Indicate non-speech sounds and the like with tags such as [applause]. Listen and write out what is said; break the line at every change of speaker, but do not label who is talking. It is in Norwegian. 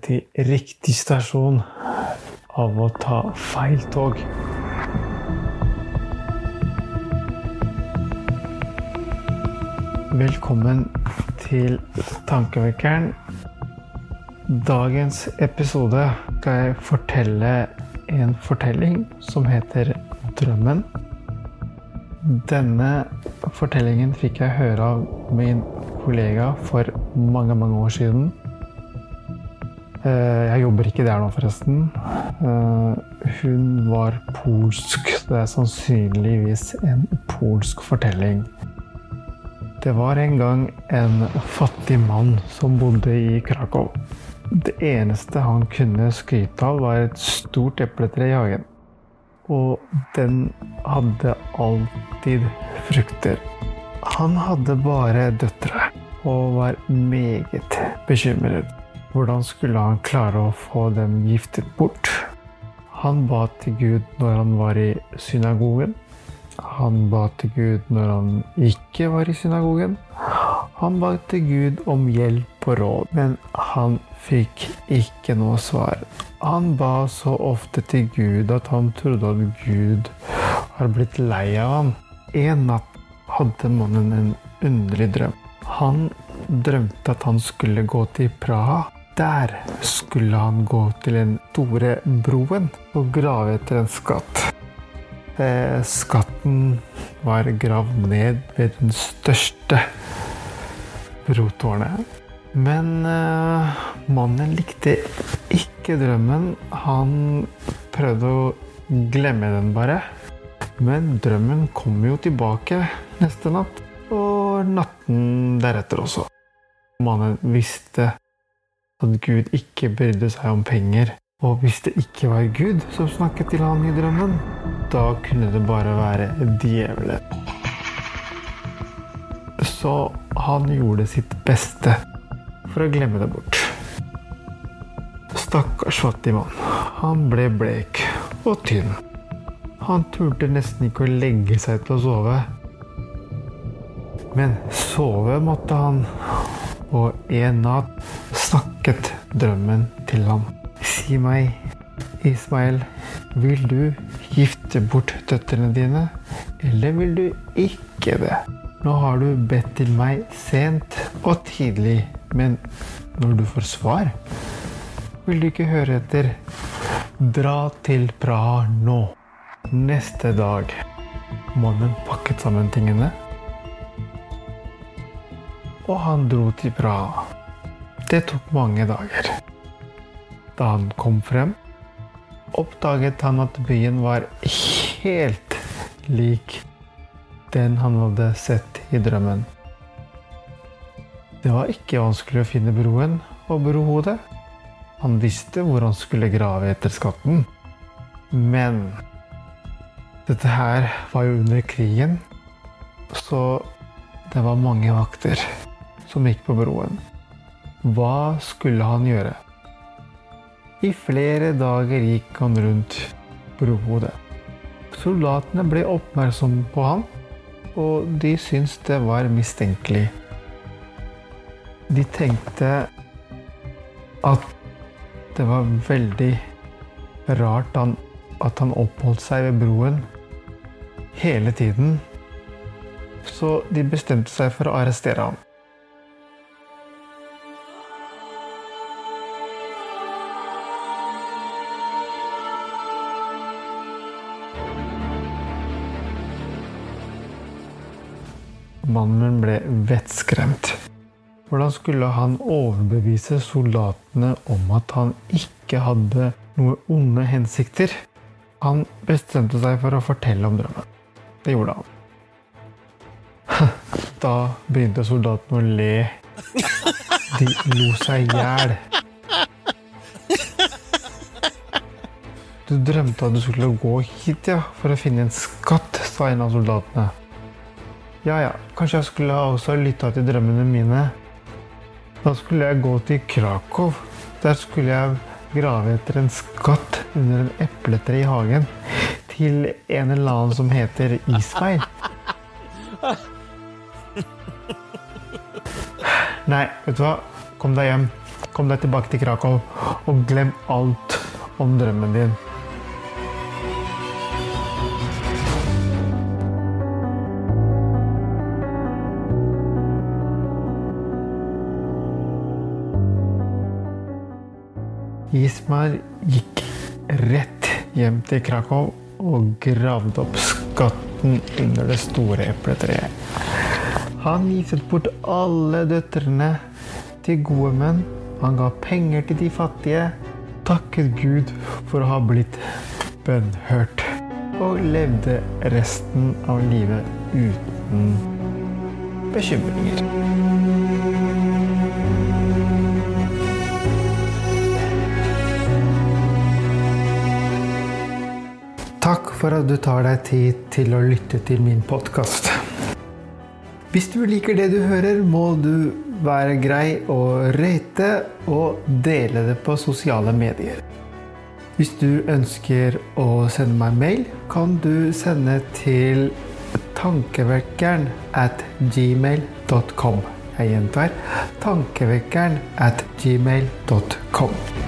til riktig stasjon av å ta feil tog. Velkommen til Tankevekkeren. Dagens episode skal jeg fortelle en fortelling som heter Drømmen. Denne fortellingen fikk jeg høre av min kollega for mange, mange år siden. Eh, jeg jobber ikke der nå, forresten. Eh, hun var polsk. Det er sannsynligvis en polsk fortelling. Det var en gang en fattig mann som bodde i Krakow. Det eneste han kunne skryte av, var et stort epletre i hagen. Og den hadde alltid frukter. Han hadde bare døtre og var meget bekymret. Hvordan skulle han klare å få dem giftet bort? Han ba til Gud når han var i synagogen. Han ba til Gud når han ikke var i synagogen. Han ba til Gud om hjelp og råd, men han fikk ikke noe svar. Han ba så ofte til Gud at han trodde at Gud har blitt lei av ham. En natt hadde mannen en underlig drøm. Han drømte at han skulle gå til Praha. Der skulle han gå til den store broen og grave etter en skatt. Eh, skatten var gravd ned ved den største brotårnet. Men uh, mannen likte ikke drømmen. Han prøvde å glemme den bare. Men drømmen kom jo tilbake neste natt, og natten deretter også. Mannen visste at Gud ikke brydde seg om penger. Og hvis det ikke var Gud som snakket til han i drømmen, da kunne det bare være djevelen. Så han gjorde sitt beste for å glemme det bort. Stakkars mann. Han ble blek og tynn. Han turte nesten ikke å legge seg til å sove. Men sove måtte han, og en natt snakket drømmen til ham. Si meg, Ismael, vil du gifte bort døtrene dine, eller vil du ikke det? Nå har du bedt til meg sent og tidlig, men når du får svar, vil du ikke høre etter. Dra til Praha nå. Neste dag. Mannen pakket sammen tingene, og han dro til Praha. Det tok mange dager. Da han kom frem, oppdaget han at byen var helt lik den han hadde sett i drømmen. Det var ikke vanskelig å finne broen og brohodet. Han visste hvor han skulle grave etter skatten. Men dette her var jo under krigen, så det var mange vakter som gikk på broen. Hva skulle han gjøre? I flere dager gikk han rundt brohodet. Soldatene ble oppmerksomme på ham, og de syntes det var mistenkelig. De tenkte at det var veldig rart at han oppholdt seg ved broen hele tiden. Så de bestemte seg for å arrestere ham. Mannen ble vettskremt. Hvordan skulle han overbevise soldatene om at han ikke hadde noen onde hensikter? Han bestemte seg for å fortelle om drømmen. Det gjorde han. [laughs] Da begynte soldatene å le. De lo seg i hjel. Du drømte at du skulle gå hit ja, for å finne en skatt, sa en av soldatene. Ja, ja, kanskje jeg skulle også lytta til drømmene mine. Da skulle jeg gå til Krakow. Der skulle jeg grave etter en skatt under en epletre i hagen. Til en eller annen som heter Ismail. Nei, vet du hva? Kom deg hjem. Kom deg tilbake til Krakow, og glem alt om drømmen din. Ismar gikk rett hjem til Krakow og gravde opp skatten under det store epletreet. Han giftet bort alle døtrene til gode menn. Han ga penger til de fattige, takket Gud for å ha blitt bønnhørt, og levde resten av livet uten bekymringer. For at du tar deg tid til å lytte til min podkast. Hvis du liker det du hører, må du være grei å rate og dele det på sosiale medier. Hvis du ønsker å sende meg mail, kan du sende til tankevekkeren at gmail.com. Jeg gjentar tankevekkeren at gmail.com.